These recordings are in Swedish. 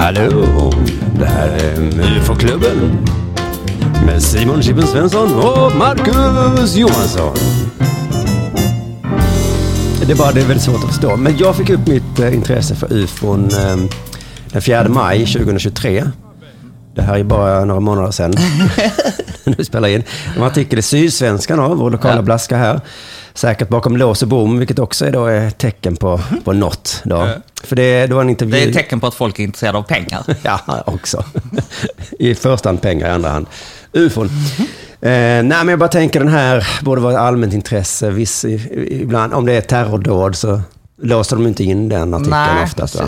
Hallå, det här är UFO-klubben. Med Simon Chippen Svensson och Marcus Johansson. Det är bara det är väldigt svårt att förstå. Men jag fick upp mitt eh, intresse för UFOn eh, den 4 maj 2023. Det här är bara några månader sedan. nu spelar in. En artikel i Sydsvenskan av vår lokala Ja. blaska här. Säkert bakom lås och bom, vilket också är då ett tecken på, på något. Då. För det, det var en intervju... Det är ett tecken på att folk är intresserade av pengar. Ja, också. I första hand pengar, i andra hand ufon. Eh, nej, men jag bara tänker den här borde vara ett allmänt intresse. Viss, ibland, om det är terrordåd så låser de inte in den artikeln Nej, oftast. Va?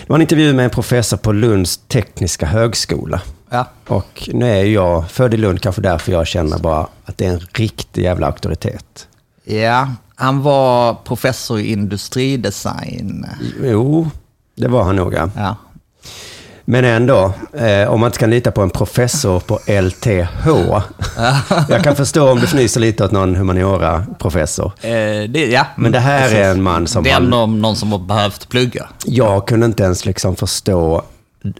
Det var en intervju med en professor på Lunds tekniska högskola. Ja. Och nu är jag född i Lund, kanske därför jag känner bara att det är en riktig jävla auktoritet. Ja, han var professor i industridesign. Jo, det var han nog ja. Men ändå, eh, om man inte kan lita på en professor på LTH. jag kan förstå om du fnyser lite åt någon humaniora-professor. Eh, det, ja. Men det här är en man som Det är ändå någon som har behövt plugga. Jag kunde inte ens liksom förstå,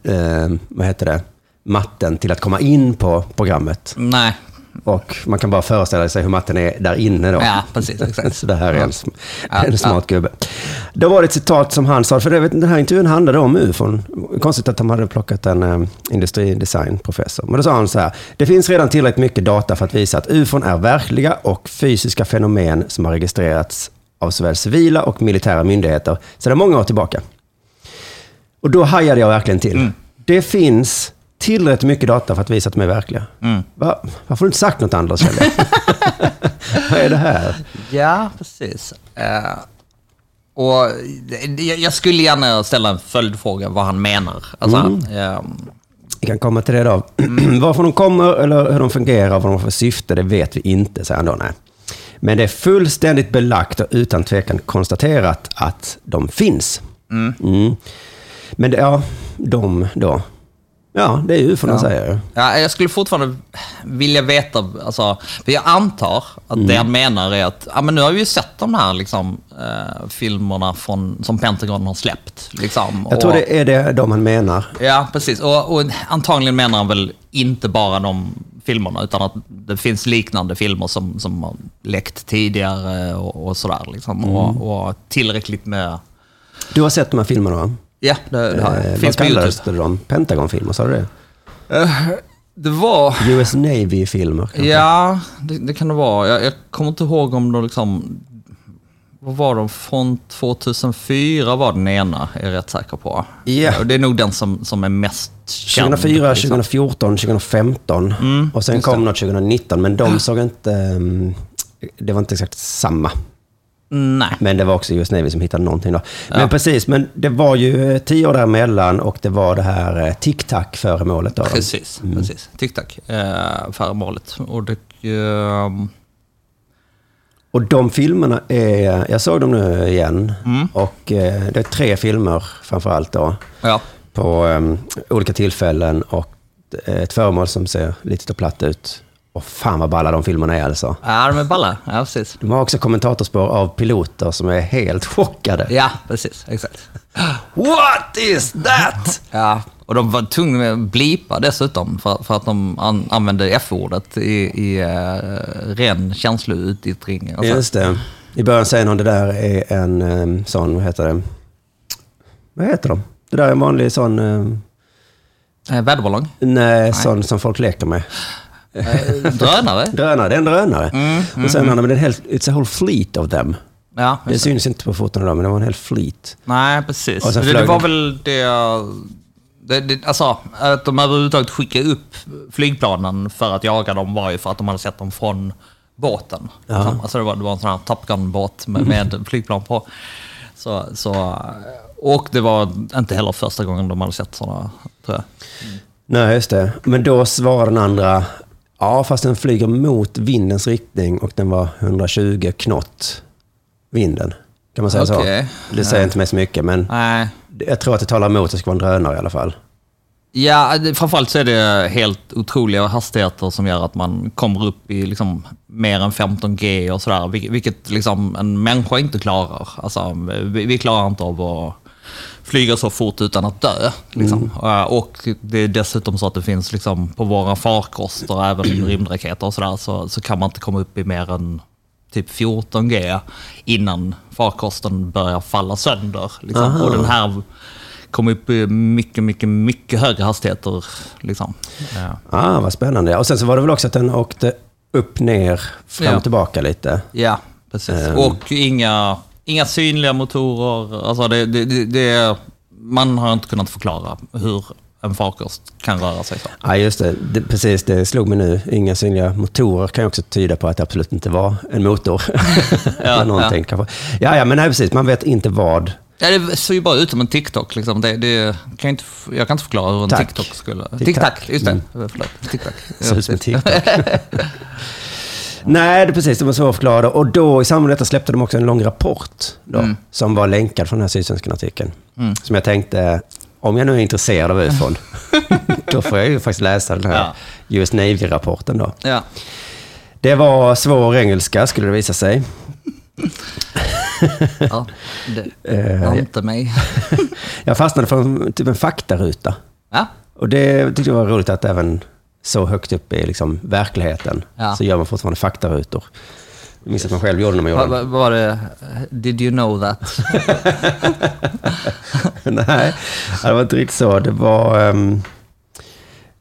eh, vad heter det, matten till att komma in på programmet. Nej. Och man kan bara föreställa sig hur matten är där inne då. Ja, precis, exakt. Så det här är en, Ja, en smart gubbe. Då var det ett citat som han sa, för det, den här intervjun handlade om ufon. Konstigt att de hade plockat en eh, industridesignprofessor. Men då sa han så här, det finns redan tillräckligt mycket data för att visa att ufon är verkliga och fysiska fenomen som har registrerats av såväl civila och militära myndigheter sedan många år tillbaka. Och då hajade jag verkligen till. Det finns tillräckligt mycket data för att visa att de är verkliga. Va? Varför har du inte sagt något Anders? Vad är det här? Ja, precis. Eh, och jag- skulle gärna ställa en följdfråga vad han menar. Alltså, eh, Vi kan komma till det då. Varför de kommer eller hur de fungerar, vad de har för syfte, det vet vi inte, säger han då. Nej. Men det är fullständigt belagt och utan tvekan konstaterat att de finns. Mm. Men det, ja, de då. Ja, det är ju ufon de säger. Ja, jag skulle fortfarande vilja veta, alltså, för jag antar att Mm. det han menar är att ja, men nu har vi ju sett de här liksom, eh, filmerna från, som Pentagon har släppt. Liksom, Jag tror det är det de han menar. Ja, precis. Och, och antagligen menar han väl inte bara de filmerna, utan att det finns liknande filmer som, som har läckt tidigare och, och sådär. Liksom. Mm. Och, och tillräckligt med... Du har sett de här filmerna va? Ja, det, det har jag. Eh, vad finns på kallades YouTube. de? Pentagon-filmer, sa du det? Det var... US Navy-filmer? kanske? Ja, det, det kan det vara. Jag, jag kommer inte ihåg om de liksom... Vad var de? Från 2004 var den ena, är jag rätt säker på. Ja. Och Det är nog den som, som är mest känd. 2004, liksom. 2014, 2015 och sen kom det. något 2019, men de såg inte... ehm, Det var inte exakt samma. Nej. Men det var också US Navy som hittade någonting då. Men precis, men det var ju eh, tio år däremellan och det var det här eh, tic-tac föremålet. Då. Precis, precis. Tic-tac, eh, föremålet. Och det... ehm, Och de filmerna är, jag såg dem nu igen, och eh, det är tre filmer framför allt då. ja. På ehm, olika tillfällen och ett föremål som ser lite platt ut. Och fan vad balla de filmerna är alltså. ja, de är balla. Ja, precis. De har också kommentatorspår av piloter som är helt chockade. Ja, precis. Exakt. What is that? Ja, och de var tvungna att blipa dessutom för, för att de an, använde F-ordet i, i uh, ren känsloutyttring. Alltså, Just det. I början säger någon det där är en um, sån, vad heter det? Vad heter de? Det där är en vanlig sån, um, eh, väderballong. nej, sån som folk leker med. Eh, drönare. Drönare, det är en drönare. och sen har de en hel, it's a whole fleet of them. Ja, Det syns inte på fotona då, men det var en hel fleet. Nej, precis. Det, det var väl det, det, det... Alltså, att de överhuvudtaget skickade upp flygplanen för att jaga dem var ju för att de hade sett dem från båten. Alltså det var, det var en sån här Top Gun-båt med, med flygplan på. Så, så, och det var inte heller första gången de hade sett sådana, tror jag. Nej, just det. Men då svarar den andra, ja fast den flyger mot vindens riktning och den var 120 knott, vinden. Kan man säga Okej. så? Det säger inte mig så mycket, men Nej. jag tror att det talar emot att det ska vara en drönare i alla fall. Ja, det- framförallt så är det helt otroliga hastigheter som gör att man kommer upp i liksom mer än 15G och sådär, vil- vilket liksom en människa inte klarar. Alltså, vi, vi klarar inte av att flyga så fort utan att dö. Liksom. Eh, Och det är dessutom så att det finns liksom, på våra farkoster, även rymdraketer och sådär, så, så kan man inte komma upp i mer än typ 14G innan farkosten börjar falla sönder. Liksom. Och den här kom upp i mycket, mycket, mycket högre hastigheter. Liksom. Ja. Ah, vad spännande. Och sen så var det väl också att den åkte upp, ner, fram Ja. tillbaka lite. Ja, precis. Ehm. Och inga, inga synliga motorer. Alltså det, det, det, det, är- man har inte kunnat förklara hur en farkost kan röra sig så. Ja, just det. det. Precis, det slog mig nu. Inga synliga motorer kan ju också tyda på att det absolut inte var en motor. Ja, När någon ja. Ja, ja, men nej, precis. Man vet inte vad. Ja, det ser ju bara ut som en TikTok. Liksom. Det, det kan jag, inte, jag kan inte förklara hur en Tack. TikTok skulle... TikTok, just det. Mm. Förlåt. TikTok. Ja, Ser ut som en. TikTok. Nej, det precis. De var svårförklarade. Och då i samband med detta släppte de också en lång rapport då, Mm. som var länkad från den här Sydsvenskan-artikeln. Som jag tänkte, om jag nu är intresserad av ufon, då får jag ju faktiskt läsa den här Ja. US Navy-rapporten då. Ja. Det var svår engelska, skulle det visa sig. ja, det Eh, var inte mig. Jag fastnade för en, typ en faktaruta. Ja, Och det tyckte jag var roligt att även så högt upp i liksom verkligen Ja. så gör man fortfarande faktarutor. Jag minns att man själv gjorde när man gjorde dem. vad var det? Did you know that? Nej, det var inte riktigt så. Det var... Um,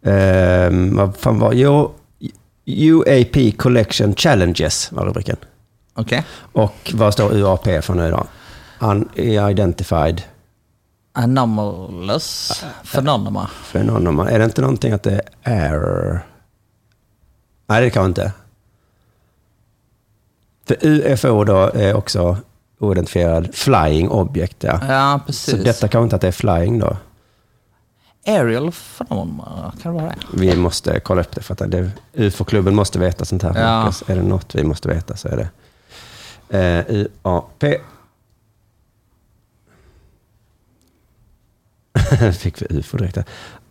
um, vad fan var... Jo, UAP Collection Challenges var rubriken. Okej. Och vad står UAP för nu då? Unidentified Anomalous phenomena. phenomena. Är det inte någonting att det är error? Nej, det kan inte. För UFO då är också oidentifierad flying object. Ja. Ja, Så precis. detta kan inte att det är flying då. Aerial phenomena, kan det vara det? Vi måste kolla upp det för att det, UFO-klubben måste veta sånt här. Ja. Är det något vi måste veta så är det eh, UAP. Fick vi UFO direkt.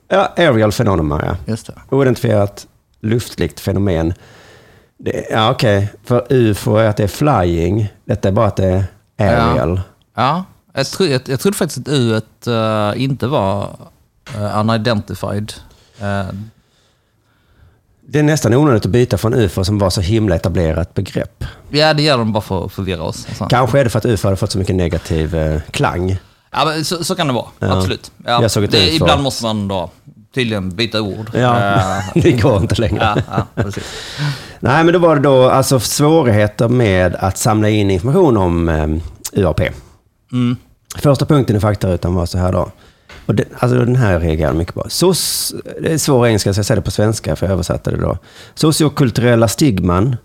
Ja, aerial phenomena, ja. Just det. Oidentifierat luftligt fenomen. Det, ja, okej. För UFO är att det är flying. Detta är bara att det är aerial. Ja, jag, tro, jag, jag trodde faktiskt att U uh, inte var uh, unidentified. Uh, Det är nästan onödigt att byta från UFO som var så himla etablerat begrepp. ja, det gör de bara för att förvirra oss. Kanske är det för att UFO hade fått så mycket negativ eh, klang. Ja, så, så kan det vara, Ja. absolut. Ja, det, ibland måste man då tydligen byta ord. Ja, Eh, det går inte längre. ja, ja. Nej, men då var det då alltså svårigheter med att samla in information om eh, UAP. Mm. Första punkten i faktarutan var så här då. Och det, alltså den här reagerar jag mycket på. Sos, det är svår engelska så jag säger det på svenska för jag översatte det då. Sociokulturella stigman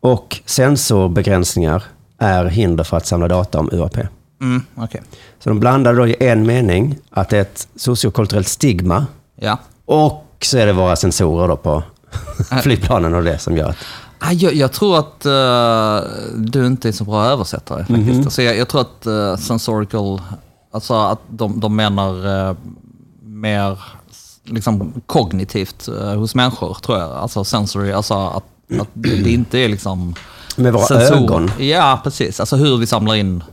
och sensorbegränsningar är hinder för att samla data om UAP. Mm, okej. Så de blandade då i en mening att det är ett sociokulturellt stigma Ja. och så är det våra sensorer då på flygplanen och det som gör att... Ah, Jag, jag tror att eh, du inte är så bra översättare faktiskt. Mhm. Alltså, jag, jag tror att uh, sensorical, alltså att de, de menar eh, mer liksom, kognitivt hos människor tror jag. Alltså sensory, alltså att, att det, inte är liksom... Med våra sensorer. ögon. Ja, precis. Alltså hur vi samlar in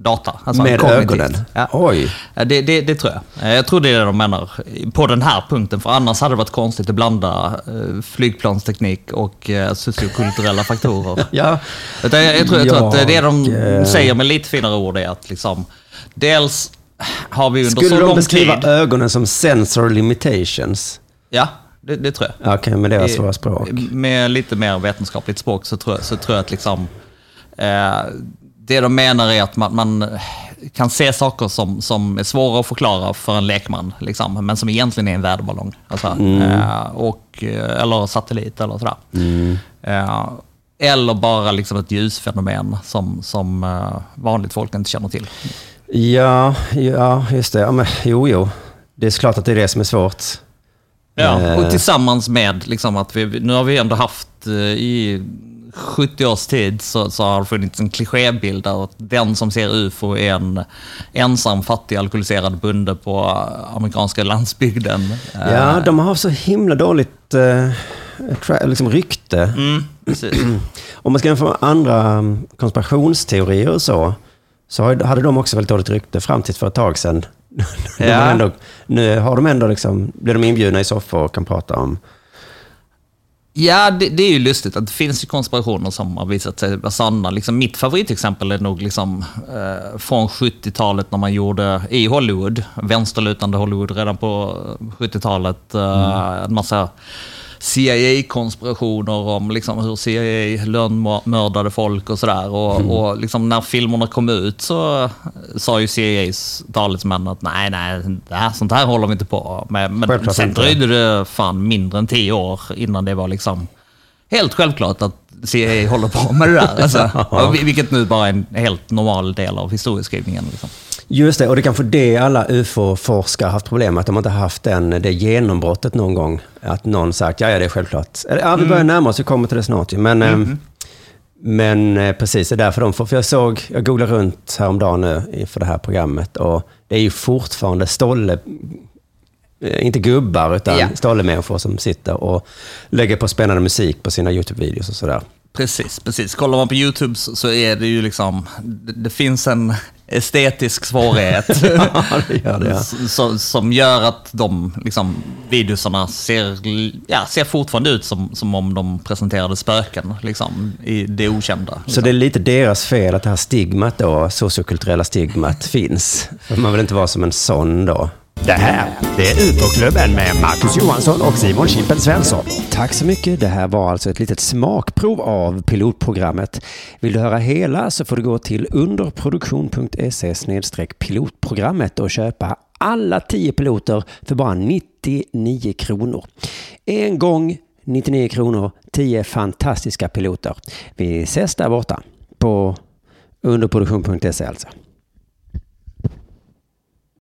data. Alltså Med ögonen? Ja. Oj. Det, det, det tror jag. Eh, Jag tror det är det de menar på den här punkten. För annars hade det varit konstigt att blanda eh, flygplansteknik och eh, sociokulturella faktorer. Ja. Jag, jag, tror, jag tror att det de eh, säger med lite finare ord är att liksom, dels har vi under Skulle så de lång beskriva tid... ögonen som sensor limitations? Ja, det, det tror jag. Ja, Okej, med deras I- svåra språk. Med lite mer vetenskapligt språk så tror jag, så tror jag att liksom, eh, det de menar är att man, man kan se saker som, som är svåra att förklara för en lekman, liksom, men som egentligen är en väderballong. Alltså, eh, och, eh, eller satellit eller sådär. Eh, eller bara liksom ett ljusfenomen som, som eh, vanligt folk inte känner till. Ja, ja, just det. Ja, men, jo, jo. Det är klart att det är det som är svårt. Ja, Eh. och tillsammans med liksom att vi, nu har vi ändå haft eh, i 70 års tid så, så har det funnits en klichébild där att den som ser UFO är en ensam fattig alkoholiserad bonde på eh, amerikanska landsbygden. Eh, Ja, de har så himla dåligt eh, liksom rykte. Mm. Om man ska jämföra med andra mm, konspirationsteorier och så, så hade de också väldigt dåligt rykte fram till för ett tag sedan. Ja. ändå, nu har de ändå liksom, blir de inbjudna i soffor och kan prata om... Ja, det, det är ju lustigt att det finns ju konspirationer som har visat sig vara sanna. Liksom, mitt favoritexempel är nog liksom, eh, från 70-talet när man gjorde i Hollywood, vänsterlutande Hollywood redan på 70-talet, eh, en massa CIA-konspirationer om liksom, hur CIA lönnmördade folk och sådär. Och, och liksom, när filmerna kom ut så sa ju CIAs talesmän att nej, nej, det här, sånt här håller vi inte på med. Men Självklart sen dröjde det fan mindre än tio år innan det var liksom helt självklart att CIA håller på med det där. Alltså, vilket nu bara är en helt normal del av historieskrivningen. Liksom. Just det, och det är kanske det alla ufo-forskare haft problem med, att de inte haft den, det genombrottet någon gång. Att någon sagt, ja, ja det är självklart. Eller, ja, vi börjar närma oss, vi kommer till det snart. Men, eh, men eh, precis, det är därför de får, för jag såg, jag googlade runt häromdagen nu inför det här programmet och det är ju fortfarande stolle, eh, inte gubbar, utan Ja. stollemänniskor som sitter och lägger på spännande musik på sina YouTube-videos och sådär. Precis, precis. Kollar man på YouTube så så är det ju liksom, det, det finns en estetisk svårighet Ja, det gör det, ja. som, som gör att de liksom, videosarna ser, ja, ser fortfarande ut som, som om de presenterade spöken liksom, i det okända. Så Liksom. det är lite deras fel att det här stigmat då, sociokulturella stigmat, finns. Man vill inte vara som en sån då. Det här, det är UFO-klubben med Marcus Johansson och Simon Chippen Svensson. Tack så mycket. Det här var alltså ett litet smakprov av pilotprogrammet. Vill du höra hela så får du gå till underproduktion.se pilotprogrammet och köpa alla tio piloter för bara 99 kronor. En gång 99 kronor, 10 fantastiska piloter. Vi ses där borta på underproduktion.se alltså.